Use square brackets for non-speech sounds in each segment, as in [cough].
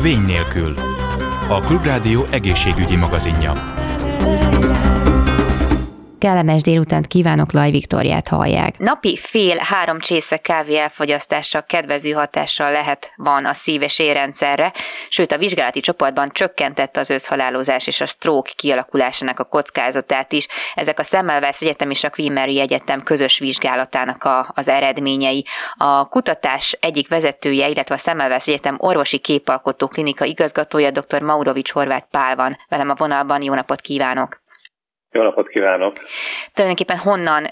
Vény nélkül. A Klubrádió egészségügyi magazinja. Kellemes délutánt kívánok, Laj Viktoriát hallják. Napi fél-három csésze kávé elfogyasztása kedvező hatással lehet van a szív- és érrendszerre, sőt a vizsgálati csoportban csökkentette az őszhalálozás és a stroke kialakulásának a kockázatát is. Ezek a Semmelweis Egyetem és a Queen Egyetem közös vizsgálatának a, az eredményei. A kutatás egyik vezetője, illetve a Semmelweis Egyetem orvosi képalkotó klinika igazgatója dr. Maurovics Horváth Pál van velem a vonalban. Jó napot kívánok! Jó napot kívánok! Tulajdonképpen honnan,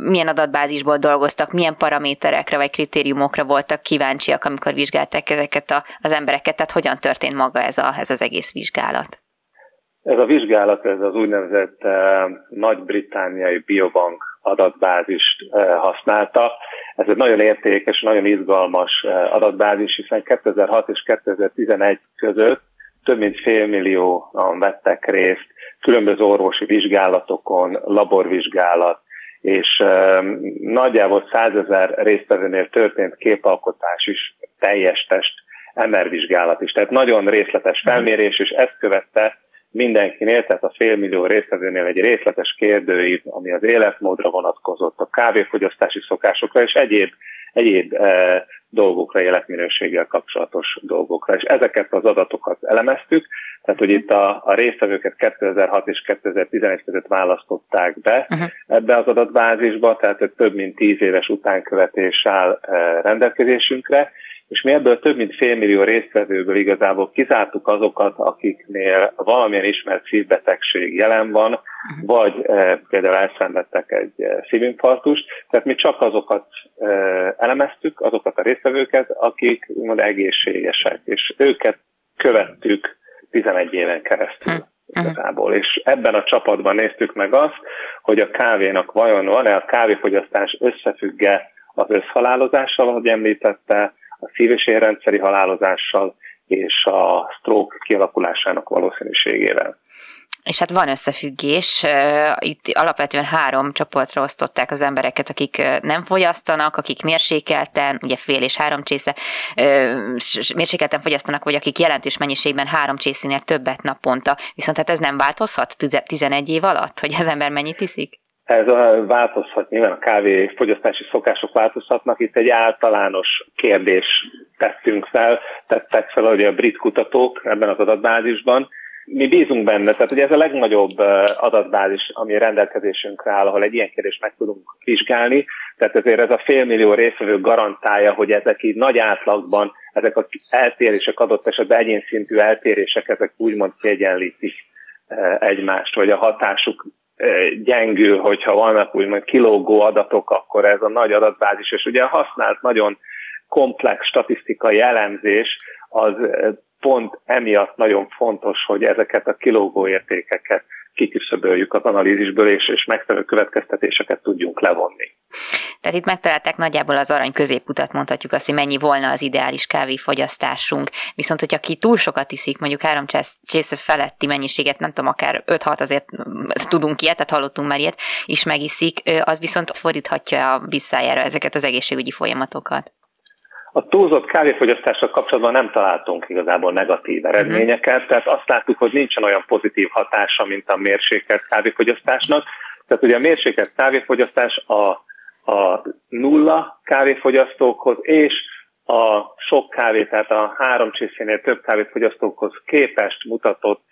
milyen adatbázisból dolgoztak, milyen paraméterekre vagy kritériumokra voltak kíváncsiak, amikor vizsgálták ezeket a, az embereket, tehát hogyan történt maga ez, a, ez az egész vizsgálat? Ez a vizsgálat, ez az úgynevezett uh, nagy-britániai biobank adatbázist uh, használta. Ez egy nagyon értékes, nagyon izgalmas uh, adatbázis, hiszen 2006 és 2011 között több mint félmillióan vettek részt különböző orvosi vizsgálatokon, laborvizsgálat, és nagyjából százezer résztvevőnél történt képalkotás is, teljes test MR vizsgálat is. Tehát nagyon részletes felmérés, és ezt követte mindenkinél, tehát a félmillió résztvevőnél egy részletes kérdőív, ami az életmódra vonatkozott, a kávéfogyasztási szokásokra és egyéb, egyéb e, dolgokra, életminőséggel kapcsolatos dolgokra. És ezeket az adatokat elemeztük, tehát hogy itt a, a résztvevőket 2006 és 2011 között választották be uh-huh. ebbe az adatbázisba, tehát több mint 10 éves utánkövetés áll e, rendelkezésünkre, és mi ebből több mint félmillió résztvevőből igazából kizártuk azokat, akiknél valamilyen ismert szívbetegség jelen van, uh-huh. vagy e, például elszenvedtek egy e, szívinfarktust, tehát mi csak azokat e, elemeztük, azokat a résztvevőket, akik úgymond egészségesek, és őket követtük 11 éven keresztül. Uh-huh igazából. És ebben a csapatban néztük meg azt, hogy a kávénak vajon van-e a kávéfogyasztás összefügge az összhalálozással, ahogy említette, a szív- és érrendszeri halálozással és a stroke kialakulásának valószínűségével. És hát van összefüggés, itt alapvetően három csoportra osztották az embereket, akik nem fogyasztanak, akik mérsékelten, ugye fél és három csésze, mérsékelten fogyasztanak, vagy akik jelentős mennyiségben három csészénél többet naponta. Viszont hát ez nem változhat 11 év alatt, hogy az ember mennyit iszik? Ez változhat, nyilván a kávé fogyasztási szokások változhatnak. Itt egy általános kérdés tettünk fel, tettek fel hogy a brit kutatók ebben az adatbázisban. Mi bízunk benne, tehát ugye ez a legnagyobb adatbázis, ami rendelkezésünkre áll, ahol egy ilyen kérdést meg tudunk vizsgálni. Tehát ezért ez a félmillió részvevő garantálja, hogy ezek így nagy átlagban, ezek az eltérések adott esetben egyén szintű eltérések, ezek úgymond kiegyenlítik egymást, vagy a hatásuk gyengül, hogyha vannak úgymond kilógó adatok, akkor ez a nagy adatbázis, és ugye használt nagyon komplex statisztikai elemzés az pont emiatt nagyon fontos, hogy ezeket a kilógó értékeket kiküszöböljük az analízisből, és, és megfelelő következtetéseket tudjunk levonni. Tehát itt megtalálták nagyjából az arany középutat, mondhatjuk azt, hogy mennyi volna az ideális kávéfogyasztásunk. Viszont, hogyha ki túl sokat iszik, mondjuk három csésze feletti mennyiséget, nem tudom, akár 5-6 azért tudunk ilyet, tehát hallottunk már ilyet, is megiszik, az viszont fordíthatja a visszájára ezeket az egészségügyi folyamatokat. A túlzott kávéfogyasztással kapcsolatban nem találtunk igazából negatív eredményeket, uh-huh. tehát azt láttuk, hogy nincsen olyan pozitív hatása, mint a mérsékelt kávéfogyasztásnak. Tehát ugye a mérsékelt kávéfogyasztás a a nulla kávéfogyasztókhoz és a sok kávé, tehát a három csészénél több kávéfogyasztókhoz képest mutatott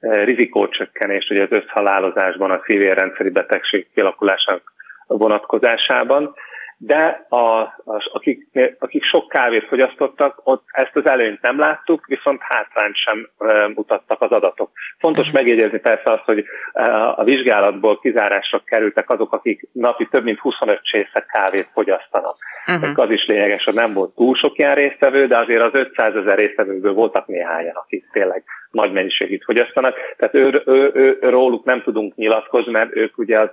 eh, rizikócsökkenést ugye az összhalálozásban, a szívérrendszeri betegség kialakulásának vonatkozásában de a, a, akik, akik sok kávét fogyasztottak, ott ezt az előnyt nem láttuk, viszont hátrányt sem e, mutattak az adatok. Fontos uh-huh. megjegyezni persze azt, hogy e, a vizsgálatból kizárásra kerültek azok, akik napi több mint 25 csésze kávét fogyasztanak. Uh-huh. Az is lényeges, hogy nem volt túl sok ilyen résztvevő, de azért az 500 ezer résztvevőből voltak néhányan, akik tényleg nagy mennyiségét fogyasztanak. Tehát ő, ő, ő, ő, róluk nem tudunk nyilatkozni, mert ők ugye az,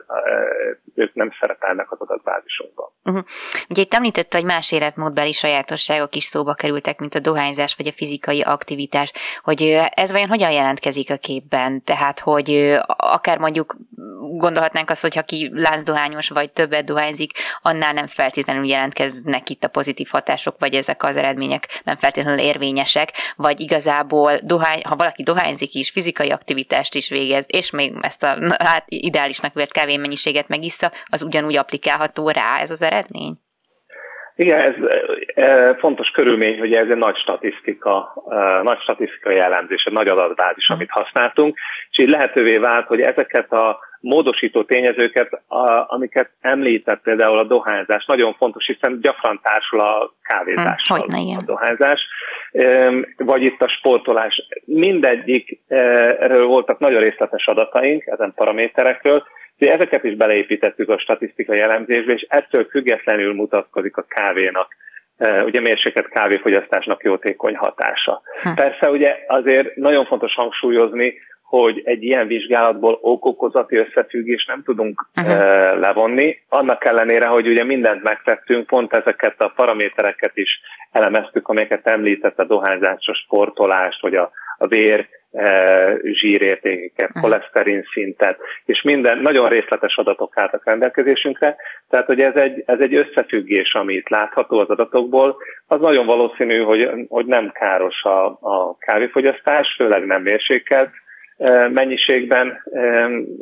ők nem szerepelnek az adatbázisunkban. Uh-huh. Ugye itt említette, hogy más életmódbeli sajátosságok is szóba kerültek, mint a dohányzás vagy a fizikai aktivitás, hogy ez vajon hogyan jelentkezik a képben? Tehát, hogy akár mondjuk gondolhatnánk azt, hogy aki lázdohányos vagy többet dohányzik, annál nem feltétlenül jelentkeznek itt a pozitív hatások, vagy ezek az eredmények nem feltétlenül érvényesek, vagy igazából dohány, ha valaki dohányzik is, fizikai aktivitást is végez, és még ezt a hát, ideálisnak vett kávémennyiséget megissza, az ugyanúgy applikálható rá ez az eredmény? Igen, ez e, fontos körülmény, hogy ez egy nagy statisztika, e, nagy statisztikai jellemzés, egy nagy adatbázis, amit használtunk, és így lehetővé vált, hogy ezeket a módosító tényezőket, a, amiket említett például a dohányzás, nagyon fontos, hiszen gyakran társul a kávézással hmm, a dohányzás, vagy itt a sportolás. Mindegyikről voltak nagyon részletes adataink ezen paraméterekről, de ezeket is beleépítettük a statisztikai jellemzésbe, és ettől függetlenül mutatkozik a kávénak ugye mérséket kávéfogyasztásnak jótékony hatása. Hm. Persze ugye azért nagyon fontos hangsúlyozni, hogy egy ilyen vizsgálatból okokozati összefüggést nem tudunk uh-huh. levonni, annak ellenére, hogy ugye mindent megtettünk, pont ezeket a paramétereket is elemeztük, amelyeket említett a dohányzásos sportolást, vagy a, a vér e, zsírértékeket, uh-huh. koleszterin szintet, és minden nagyon részletes adatok álltak rendelkezésünkre, tehát hogy ez egy, ez egy összefüggés, amit látható az adatokból, az nagyon valószínű, hogy, hogy nem káros a, a kávéfogyasztás, főleg nem mérsékelt, mennyiségben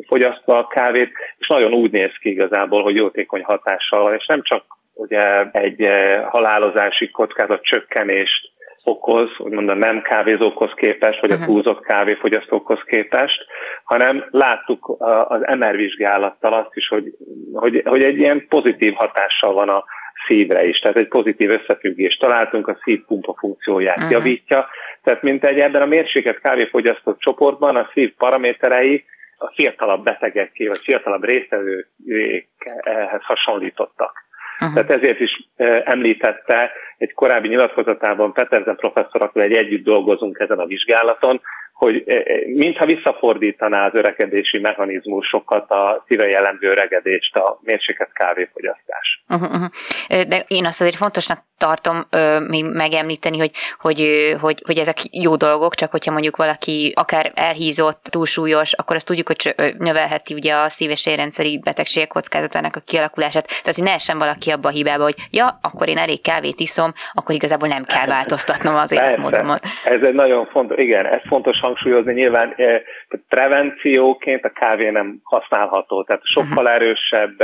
fogyasztva a kávét, és nagyon úgy néz ki igazából, hogy jótékony hatással van, és nem csak ugye egy halálozási kockázat csökkenést okoz, úgymond a nem kávézókhoz képest, vagy a túlzott kávéfogyasztókhoz képest, hanem láttuk az MR vizsgálattal azt is, hogy, hogy, hogy egy ilyen pozitív hatással van a szívre is. Tehát egy pozitív összefüggést találtunk, a szívpumpa funkcióját uh-huh. javítja. Tehát mint egy ebben a mérséket kávéfogyasztó csoportban a szív paraméterei a fiatalabb betegeké, vagy fiatalabb résztvevőkhez hasonlítottak. Uh-huh. Tehát ezért is említette egy korábbi nyilatkozatában Peterzen professzor, akkor egy együtt dolgozunk ezen a vizsgálaton, hogy mintha visszafordítaná az öregedési mechanizmusokat, a szíve jellemző öregedést, a mérséket kávéfogyasztás. Uh-huh. De én azt azért fontosnak tartom ö, még megemlíteni, hogy, hogy, hogy, hogy ezek jó dolgok, csak hogyha mondjuk valaki akár elhízott, túlsúlyos, akkor azt tudjuk, hogy növelheti ugye a szív- és érrendszeri betegségek kockázatának a kialakulását. Tehát, hogy ne essen valaki abba a hibába, hogy ja, akkor én elég kávét iszom, akkor igazából nem kell változtatnom az életmódomat. Ez egy nagyon fontos, igen, ez fontos hangsúlyozni. Nyilván e, prevencióként a kávé nem használható, tehát sokkal uh-huh. erősebb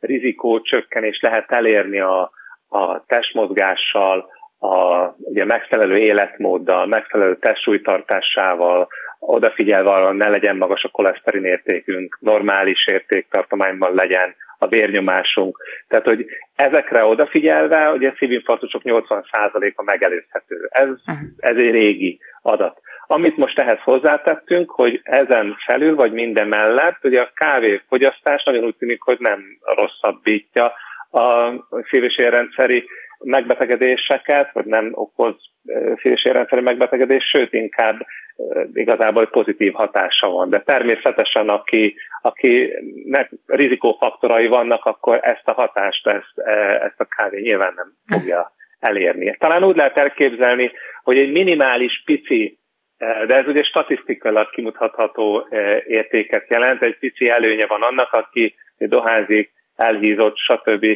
rizikó csökkenés lehet elérni a, a testmozgással, a ugye megfelelő életmóddal, megfelelő testsúlytartásával, odafigyelve arra, ne legyen magas a koleszterin értékünk, normális értéktartományban legyen a vérnyomásunk. Tehát, hogy ezekre odafigyelve, a szívinfarktusok 80%-a megelőzhető. Ez, ez egy régi adat. Amit most ehhez hozzátettünk, hogy ezen felül, vagy minden mellett, ugye a kávéfogyasztás nagyon úgy tűnik, hogy nem rosszabbítja a szív- és érrendszeri megbetegedéseket, vagy nem okoz szív- és érrendszeri megbetegedés, sőt inkább igazából pozitív hatása van. De természetesen, aki, akinek rizikófaktorai vannak, akkor ezt a hatást, ezt, ezt a kávé nyilván nem fogja elérni. Talán úgy lehet elképzelni, hogy egy minimális pici de ez ugye statisztikailag kimutatható értéket jelent, egy pici előnye van annak, aki dohányzik, elhízott, stb.,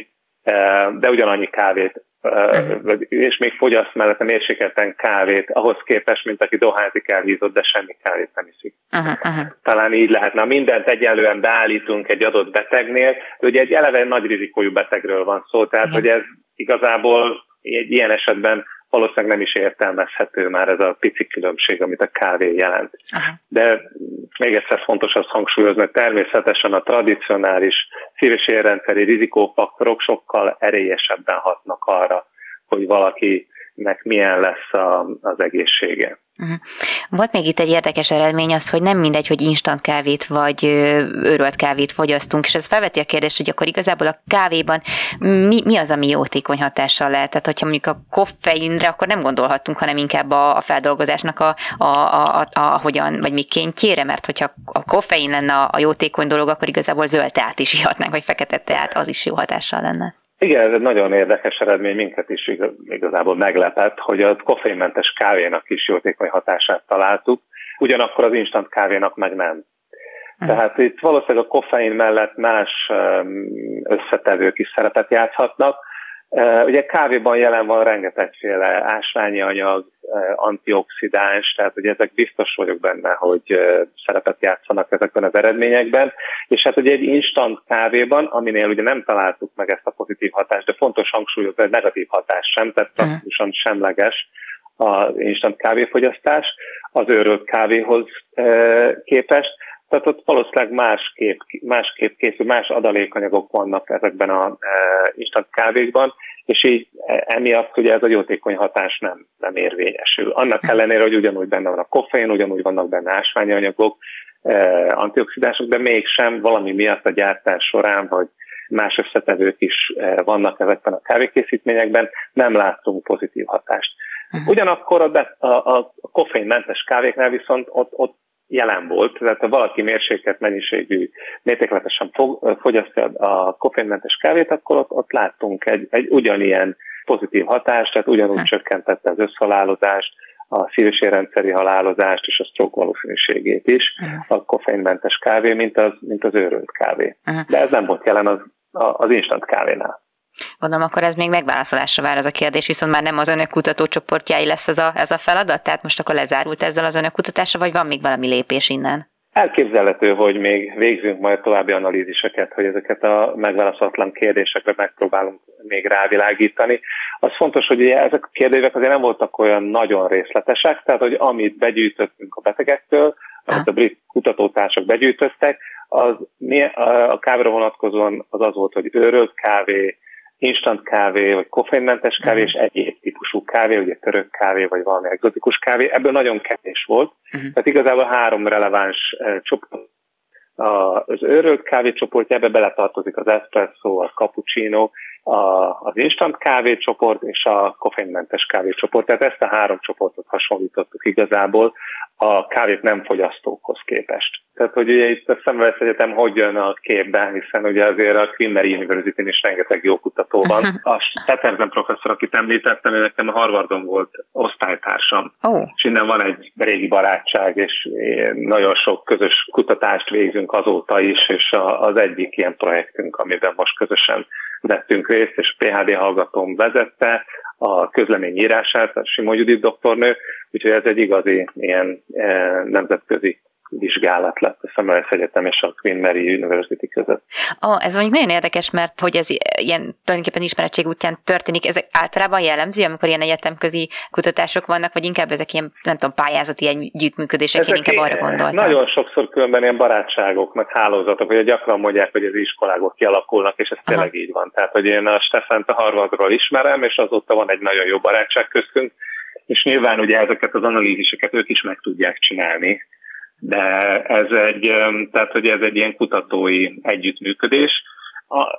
de ugyanannyi kávét, uh-huh. és még fogyaszt mellette mérsékelten kávét, ahhoz képest, mint aki dohányzik, elhízott, de semmi kávét nem iszik. Uh-huh. uh-huh. Talán így lehetne. Mindent egyenlően beállítunk egy adott betegnél, de ugye egy eleve nagy rizikójú betegről van szó, tehát hogy ez igazából egy ilyen esetben valószínűleg nem is értelmezhető már ez a pici különbség, amit a kávé jelent. Aha. De még egyszer fontos azt hangsúlyozni, hogy természetesen a tradicionális szív- és rizikófaktorok sokkal erélyesebben hatnak arra, hogy valakinek milyen lesz a, az egészsége. Uh-huh. Volt még itt egy érdekes eredmény az, hogy nem mindegy, hogy instant kávét vagy őrölt kávét fogyasztunk, és ez felveti a kérdést, hogy akkor igazából a kávéban mi, mi az, ami jótékony hatással lehet? Tehát, hogyha mondjuk a koffeinre, akkor nem gondolhatunk, hanem inkább a, a feldolgozásnak a, a, a, a, a hogyan, vagy mi kéntjére, mert hogyha a koffein lenne a, a jótékony dolog, akkor igazából zöld teát is [laughs] ihatnánk, vagy fekete teát, az is jó hatással lenne. Igen, ez egy nagyon érdekes eredmény, minket is igazából meglepett, hogy a koffeinmentes kávénak is jótékony hatását találtuk, ugyanakkor az instant kávénak meg nem. Hm. Tehát itt valószínűleg a koffein mellett más összetevők is szerepet játszhatnak, Ugye kávéban jelen van rengetegféle ásványi anyag, antioxidáns, tehát ugye ezek biztos vagyok benne, hogy szerepet játszanak ezekben az eredményekben, és hát ugye egy instant kávéban, aminél ugye nem találtuk meg ezt a pozitív hatást, de fontos hangsúlyozni, hogy negatív hatás sem, tehát praktikusan semleges az instant kávéfogyasztás az őrölt kávéhoz képest, tehát ott valószínűleg másképp, másképp készül, más adalékanyagok vannak ezekben a e, instant kávékban, és így e, emiatt ugye ez a jótékony hatás nem, nem érvényesül. Annak ellenére, hogy ugyanúgy benne van a koffein, ugyanúgy vannak benne ásványi anyagok, e, antioxidások, de mégsem valami miatt a gyártás során, vagy más összetevők is e, vannak ezekben a kávékészítményekben, nem láttunk pozitív hatást. Mhm. Ugyanakkor a, a, a koffeinmentes kávéknál viszont ott, ott jelen volt, tehát ha valaki mérsékelt mennyiségű, mértékletesen fogyasztja a koffeinmentes kávét, akkor ott, ott láttunk egy, egy ugyanilyen pozitív hatást, tehát ugyanúgy hm. csökkentette az összhalálozást, a szívésérrendszeri halálozást és a stroke valószínűségét is hm. a koffeinmentes kávé, mint az, mint az őrölt kávé. Hm. De ez nem volt jelen az, az instant kávénál. Gondolom, akkor ez még megválaszolásra vár ez a kérdés, viszont már nem az önök kutatócsoportjái lesz ez a, ez a feladat? Tehát most akkor lezárult ezzel az önök kutatása, vagy van még valami lépés innen? Elképzelhető, hogy még végzünk majd további analíziseket, hogy ezeket a megválaszolatlan kérdésekre megpróbálunk még rávilágítani. Az fontos, hogy ugye ezek a kérdések azért nem voltak olyan nagyon részletesek, tehát hogy amit begyűjtöttünk a betegektől, amit a brit kutatótársak begyűjtöttek, az a kávéra vonatkozóan az az volt, hogy őrölt kávé, instant kávé, vagy koffeinmentes kávé, uh-huh. és egyéb típusú kávé, ugye török kávé, vagy valami egzotikus kávé. Ebből nagyon kevés volt. Uh-huh. Tehát igazából három releváns uh, csoport. Az őrölt kávé csoportja, ebbe beletartozik az espresso, a cappuccino, a, az instant kávé csoport és a koffeinmentes kávé csoport. Tehát ezt a három csoportot hasonlítottuk igazából a kávét nem fogyasztókhoz képest. Tehát, hogy ugye itt a Szemvesz Egyetem hogy jön a képbe, hiszen ugye azért a Mary university is rengeteg jó kutató van. [laughs] A Petersen professzor, akit említettem, nekem a Harvardon volt osztálytársam. Oh. És innen van egy régi barátság, és nagyon sok közös kutatást végzünk azóta is, és az egyik ilyen projektünk, amiben most közösen vettünk részt, és PHD hallgatóm vezette a közlemény írását, a Simon Judit doktornő, úgyhogy ez egy igazi ilyen e, nemzetközi vizsgálat lett a Semmelweis Egyetem és a Queen Mary University között. Oh, ez mondjuk nagyon érdekes, mert hogy ez ilyen tulajdonképpen ismeretség útján történik, ezek általában jellemző, amikor ilyen egyetemközi kutatások vannak, vagy inkább ezek ilyen, nem tudom, pályázati együttműködések, ezek én inkább arra gondoltam. Nagyon sokszor különben ilyen barátságok, meg hálózatok, vagy gyakran mondják, hogy az iskolákok kialakulnak, és ez Aha. tényleg így van. Tehát, hogy én a Stefant a Harvardról ismerem, és azóta van egy nagyon jó barátság köztünk, és nyilván ugye ezeket az analíziseket ők is meg tudják csinálni, de ez egy, tehát, hogy ez egy ilyen kutatói együttműködés,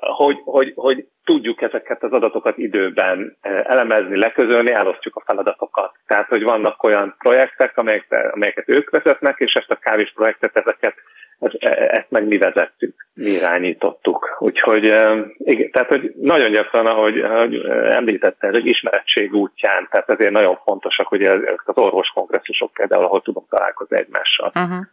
hogy, hogy, hogy tudjuk ezeket az adatokat időben elemezni, leközölni, elosztjuk a feladatokat. Tehát, hogy vannak olyan projektek, amelyek, amelyeket ők vezetnek, és ezt a kávés projektet, ezeket ezt meg mi vezettük, mi irányítottuk. Úgyhogy igen, tehát hogy nagyon gyakran, ahogy, ahogy említette, hogy ismerettség útján, tehát ezért nagyon fontosak, hogy az orvos kongresszusok például, ahol tudunk találkozni egymással. Uh-huh.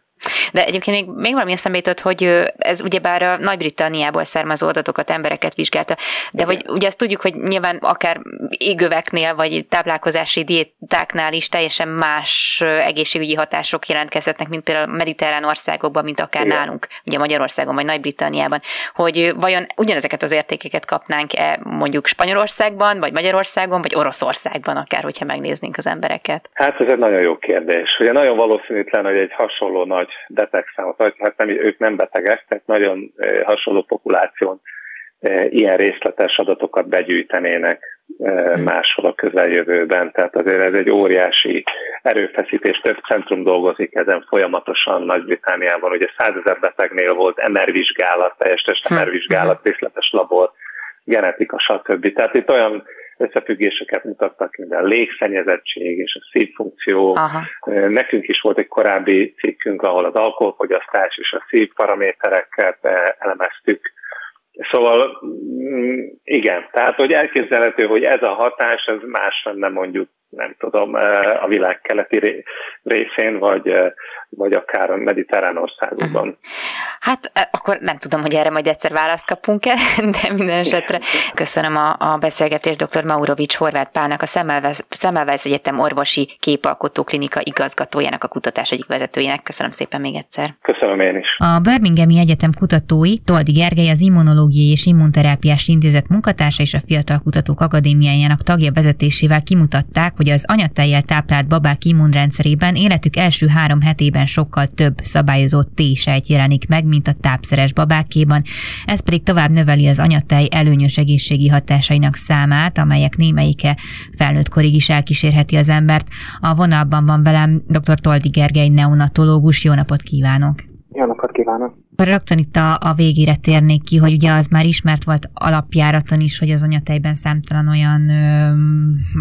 De egyébként még, még valami eszembe jutott, hogy ez ugyebár a Nagy-Britanniából származó adatokat, embereket vizsgálta, de hogy ugye azt tudjuk, hogy nyilván akár égöveknél, vagy táplálkozási diétáknál is teljesen más egészségügyi hatások jelentkezhetnek, mint például a mediterrán országokban, mint akár Igen. nálunk, ugye Magyarországon, vagy Nagy-Britanniában, hogy vajon ugyanezeket az értékeket kapnánk-e mondjuk Spanyolországban, vagy Magyarországon, vagy Oroszországban akár, hogyha megnéznénk az embereket? Hát ez egy nagyon jó kérdés. Ugye nagyon valószínűtlen, hogy egy hasonló nagy betegszámot, vagy hát nem, ők nem betegek, tehát nagyon hasonló populáción ilyen részletes adatokat begyűjtenének hmm. máshol a közeljövőben. Tehát azért ez egy óriási erőfeszítés, több centrum dolgozik ezen folyamatosan Nagy-Britániában. Ugye százezer betegnél volt MR vizsgálat, teljes test MR vizsgálat, hmm. részletes labor, genetika, stb. Tehát itt olyan összefüggéseket mutattak, mint a légszennyezettség és a szívfunkció. Aha. Nekünk is volt egy korábbi cikkünk, ahol az alkoholfogyasztás és a szívparamétereket elemeztük, Szóval mm, igen, tehát hogy elképzelhető, hogy ez a hatás, ez más lenne mondjuk nem tudom, a világ keleti részén, vagy, vagy akár a mediterrán országokban. Hát e, akkor nem tudom, hogy erre majd egyszer választ kapunk-e, [laughs] de minden esetre köszönöm a, a beszélgetést dr. Maurovics Horváth Pálnak, a Szemmelweis Egyetem orvosi képalkotó klinika igazgatójának, a kutatás egyik vezetőjének. Köszönöm szépen még egyszer. Köszönöm én is. A Birminghami Egyetem kutatói Toldi Gergely az Immunológiai és Immunterápiás Intézet munkatársa és a Fiatal Kutatók Akadémiájának tagja vezetésével kimutatták, hogy az anyatejjel táplált babák immunrendszerében életük első három hetében sokkal több szabályozott T-sejt jelenik meg, mint a tápszeres babákéban, ez pedig tovább növeli az anyatej előnyös egészségi hatásainak számát, amelyek némelyike felnőtt korig is elkísérheti az embert. A vonalban van velem dr. Toldi Gergely, neonatológus. Jó napot kívánok! Jó napot kívánok! Rögtön itt a, a végére térnék ki, hogy ugye az már ismert volt alapjáraton is, hogy az anyatejben számtalan olyan ö,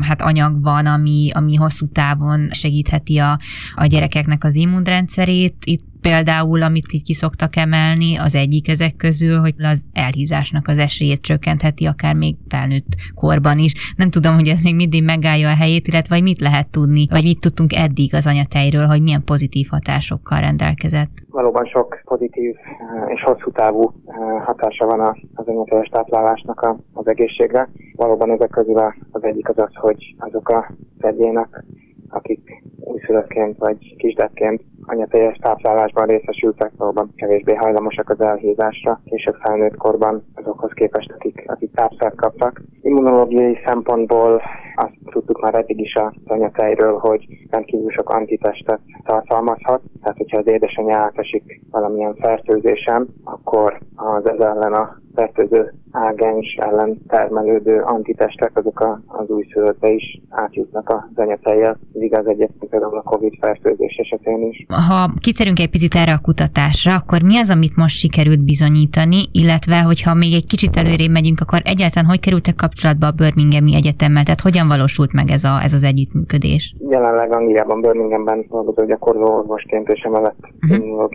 hát anyag van, ami, ami hosszú távon segítheti a, a gyerekeknek az immunrendszerét. Itt például, amit így kiszoktak emelni, az egyik ezek közül, hogy az elhízásnak az esélyét csökkentheti, akár még felnőtt korban is. Nem tudom, hogy ez még mindig megállja a helyét, illetve vagy mit lehet tudni, vagy mit tudtunk eddig az anyatejről, hogy milyen pozitív hatásokkal rendelkezett. Valóban sok pozitív eh, és hosszú távú eh, hatása van az anyatejes táplálásnak az egészségre. Valóban ezek közül az egyik az az, hogy azok a egyének, akik újszülöttként vagy kisdetként anyatejes táplálásban részesültek, valóban kevésbé hajlamosak az elhízásra, később felnőtt korban azokhoz képest, akik, akik tápszert kaptak. Immunológiai szempontból azt tudtuk már eddig is az anyatejről, hogy rendkívül sok antitestet tartalmazhat, tehát hogyha az édesanyja átesik valamilyen fertőzésen, akkor az ez ellen a fertőző ágens ellen termelődő antitestek, azok a, az újszülöttre is átjutnak az anyatejjel. Ez igaz egyébként például a COVID fertőzés esetén is. Ha kitérünk egy picit erre a kutatásra, akkor mi az, amit most sikerült bizonyítani, illetve hogyha még egy kicsit előrébb megyünk, akkor egyáltalán hogy kerültek kapcsolatba a Birminghami Egyetemmel, tehát hogyan valósult meg ez, a, ez az együttműködés? Jelenleg Angliában, Birminghamben dolgozó gyakorló orvosként és emellett uh-huh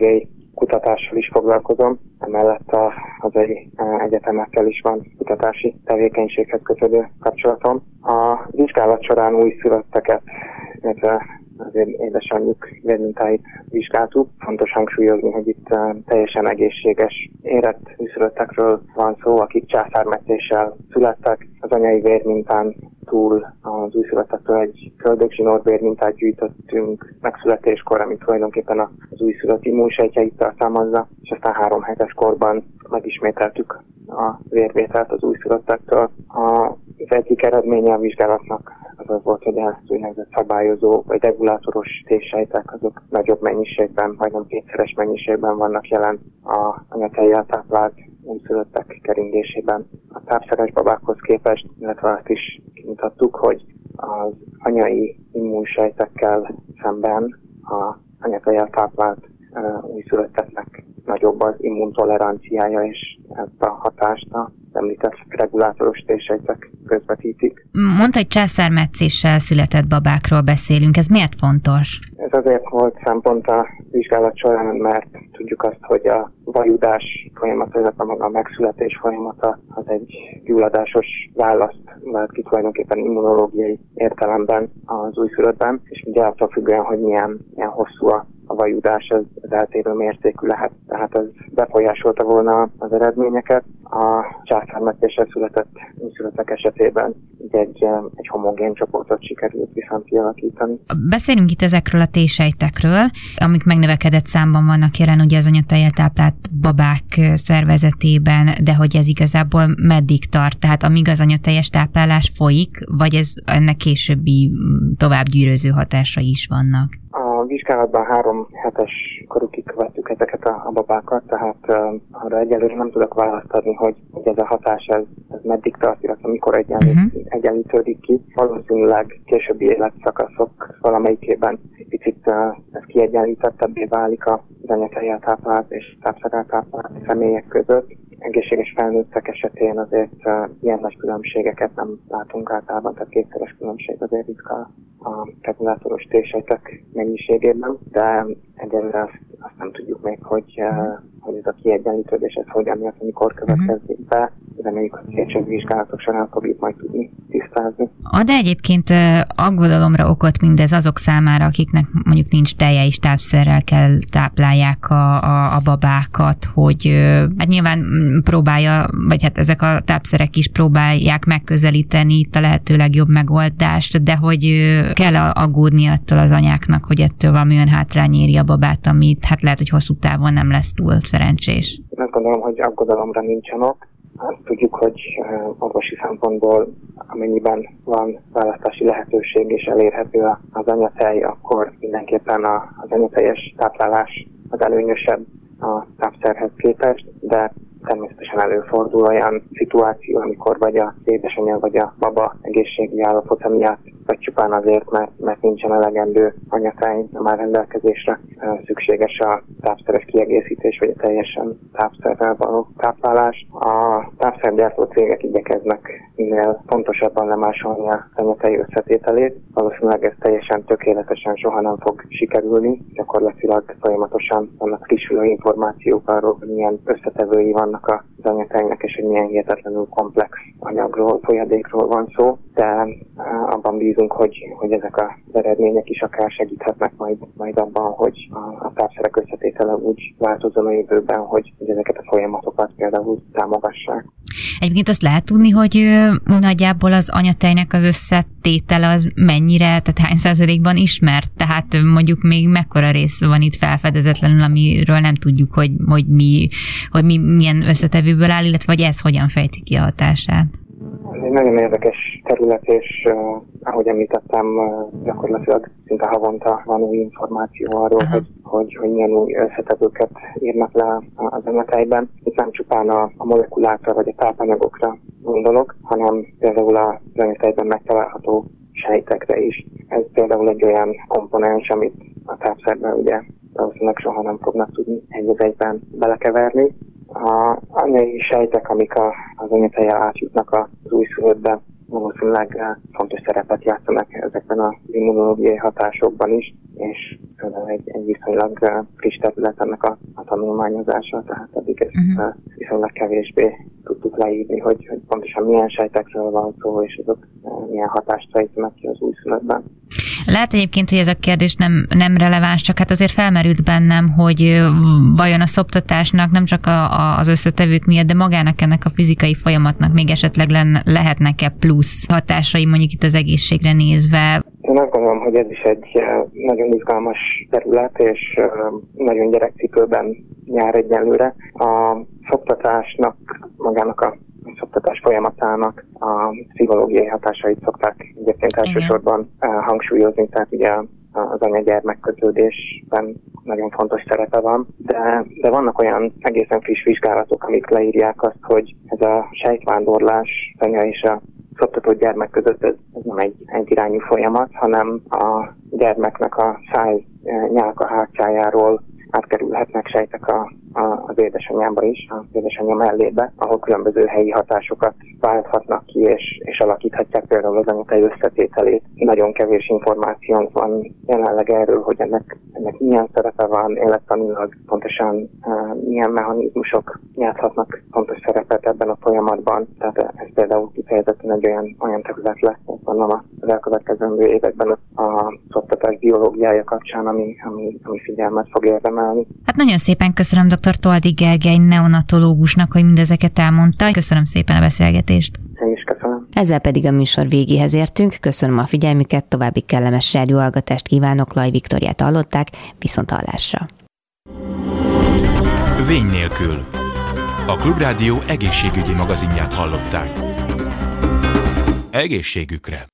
kutatással is foglalkozom, emellett a hazai e, egyetemekkel is van kutatási tevékenységhez kötődő kapcsolatom. A vizsgálat során újszülötteket, illetve az édesanyjuk vérmintáit vizsgáltuk. Fontos hangsúlyozni, hogy itt e, teljesen egészséges érett újszülöttekről van szó, akik császármetszéssel születtek. Az anyai vérmintán túl az újszülöttektől egy köldögzsinór mintát gyűjtöttünk megszületéskor, ami tulajdonképpen az újszülött immunsejtjeit tartalmazza, és aztán három hetes korban megismételtük a vérvételt az újszülöttektől. Az egyik eredménye a vizsgálatnak az az volt, hogy az úgynevezett szabályozó vagy regulátoros tésejtek azok nagyobb mennyiségben, majdnem kétszeres mennyiségben vannak jelen a anyatejjel táplált újszülöttek keringésében. A tápszeres babákhoz képest, illetve azt is kimutattuk, hogy az anyai immunsejtekkel szemben a anyatejjel táplált újszülötteknek nagyobb az immuntoleranciája, és ezt a hatást a említett regulátoros tésejtek közvetítik. Mondta, hogy császármetszéssel született babákról beszélünk, ez miért fontos? Ez azért volt szempont a vizsgálat során, mert tudjuk azt, hogy a vajudás folyamata, illetve maga a megszületés folyamata az egy gyulladásos választ vált ki tulajdonképpen immunológiai értelemben az újszülöttben, és ugye attól függően, hogy milyen, milyen hosszú a a vajudás az, az eltérő mértékű lehet, tehát ez befolyásolta volna az eredményeket. A császármetésre született születek esetében egy, egy homogén csoportot sikerült viszont kialakítani. Beszélünk itt ezekről a tésejtekről, amik megnövekedett számban vannak jelen ugye az anyatejjel táplált babák szervezetében, de hogy ez igazából meddig tart, tehát amíg az anyateljes táplálás folyik, vagy ez ennek későbbi tovább gyűröző hatásai is vannak? Vizsgálatban három hetes korukig vettük ezeket a, a babákat, tehát uh, arra egyelőre nem tudok választ adni, hogy, hogy ez a hatás ez, ez meddig tart, illetve mikor egyenlít, uh-huh. egyenlítődik ki. Valószínűleg későbbi életszakaszok valamelyikében egy picit uh, ez kiegyenlítettebbé válik a anyatejjel táplált és tápszerrel táplált személyek között egészséges felnőttek esetén azért uh, ilyen nagy különbségeket nem látunk általában, tehát kétszeres különbség azért ritka a regulátoros tésejtek mennyiségében, de egyelőre azt, azt nem tudjuk még, hogy, uh, hogy ez a kiegyenlítődés, ez hogyan lesz, amikor következik be. Reméljük, hogy később vizsgálatok során fogjuk majd tudni tisztázni. Ad egyébként aggodalomra okot mindez azok számára, akiknek mondjuk nincs teje és tápszerrel kell táplálják a, a, a babákat, hogy hát nyilván próbálja, vagy hát ezek a tápszerek is próbálják megközelíteni itt a lehető legjobb megoldást, de hogy kell aggódni attól az anyáknak, hogy ettől valami olyan hátrány éri a babát, amit hát lehet, hogy hosszú távon nem lesz túl szerencsés. Én azt gondolom, hogy aggodalomra nincsen ok. Azt tudjuk, hogy orvosi szempontból amennyiben van választási lehetőség és elérhető az anyatej, akkor mindenképpen az anyatejes táplálás az előnyösebb a tápszerhez képest, de természetesen előfordul olyan szituáció, amikor vagy a édesanyja vagy a baba egészségi állapota miatt, vagy csupán azért, mert, mert nincsen elegendő anyatej már rendelkezésre, szükséges a tápszeres kiegészítés, vagy a teljesen tápszerrel való táplálás. A tápszergyártó cégek igyekeznek minél pontosabban lemásolni a anyatej összetételét. Valószínűleg ez teljesen tökéletesen soha nem fog sikerülni. Gyakorlatilag folyamatosan vannak frissülő információk arról, hogy milyen összetevői vannak annak az anyatejnek, és hogy milyen hihetetlenül komplex anyagról, folyadékról van szó, de abban bízunk, hogy, hogy ezek az eredmények is akár segíthetnek majd, majd abban, hogy a, a tápszerek összetétele úgy változon a jövőben, hogy, hogy ezeket a folyamatokat például támogassák. Egyébként azt lehet tudni, hogy nagyjából az anyatejnek az összetétele az mennyire, tehát hány százalékban ismert, tehát mondjuk még mekkora rész van itt felfedezetlenül, amiről nem tudjuk, hogy, hogy, mi, hogy mi milyen összetevőből áll, illetve vagy ez hogyan fejti ki a hatását. Ez egy nagyon érdekes terület, és uh, ahogy említettem, uh, gyakorlatilag szinte havonta van új információ arról, hogy, hogy, hogy milyen új összetevőket írnak le az anyatejben. Itt nem csupán a, a molekulákra vagy a tápanyagokra gondolok, hanem például az anyatejben megtalálható sejtekre is. Ez például egy olyan komponens, amit a tápszerben ugye valószínűleg soha nem fognak tudni egy egyben belekeverni, a anyai sejtek, amik a, az anyateje átjutnak az újszülöttbe, valószínűleg eh, fontos szerepet játszanak ezekben az immunológiai hatásokban is, és egy, egy viszonylag eh, friss terület ennek a, a tanulmányozása, tehát eddig ezt uh-huh. viszonylag kevésbé tudtuk leírni, hogy, hogy pontosan milyen sejtekről van szó, és azok milyen hatást fejtenek ki az újszülöttben. Lehet egyébként, hogy ez a kérdés nem, nem releváns, csak hát azért felmerült bennem, hogy vajon a szoptatásnak nem csak a, a, az összetevők miatt, de magának ennek a fizikai folyamatnak még esetleg len, lehetnek-e plusz hatásai mondjuk itt az egészségre nézve? Én azt gondolom, hogy ez is egy nagyon izgalmas terület, és nagyon gyerekcipőben jár egyenlőre. A szoktatásnak, magának a folyamatának a pszichológiai hatásait szokták egyébként elsősorban hangsúlyozni, tehát ugye az anya-gyermek kötődésben nagyon fontos szerepe van, de, de vannak olyan egészen friss vizsgálatok, amik leírják azt, hogy ez a sejtvándorlás anya és a szoptatott gyermek között ez, ez nem egy egyirányú folyamat, hanem a gyermeknek a száj nyálka hátsájáról átkerülhetnek sejtek a, a, az édesanyába is, az édesanyja mellébe, ahol különböző helyi hatásokat válthatnak ki, és, és alakíthatják például az anyatej összetételét. Nagyon kevés információnk van jelenleg erről, hogy ennek, ennek milyen szerepe van élettanilag, pontosan uh, milyen mechanizmusok játszhatnak fontos szerepet ebben a folyamatban. Tehát ez például kifejezetten egy olyan, olyan terület lesz, gondolom az elkövetkező években a szoktatás biológiája kapcsán, ami, ami, ami figyelmet fog érdemelni. Hát nagyon szépen köszönöm dr. Toldi Gergely neonatológusnak, hogy mindezeket elmondta. Köszönöm szépen a beszélgetést. Én. Ezzel pedig a műsor végéhez értünk. Köszönöm a figyelmüket, további kellemes rádióhallgatást kívánok. Laj Viktoriát hallották, viszont hallásra. Vény nélkül. A Klubrádió egészségügyi magazinját hallották. Egészségükre!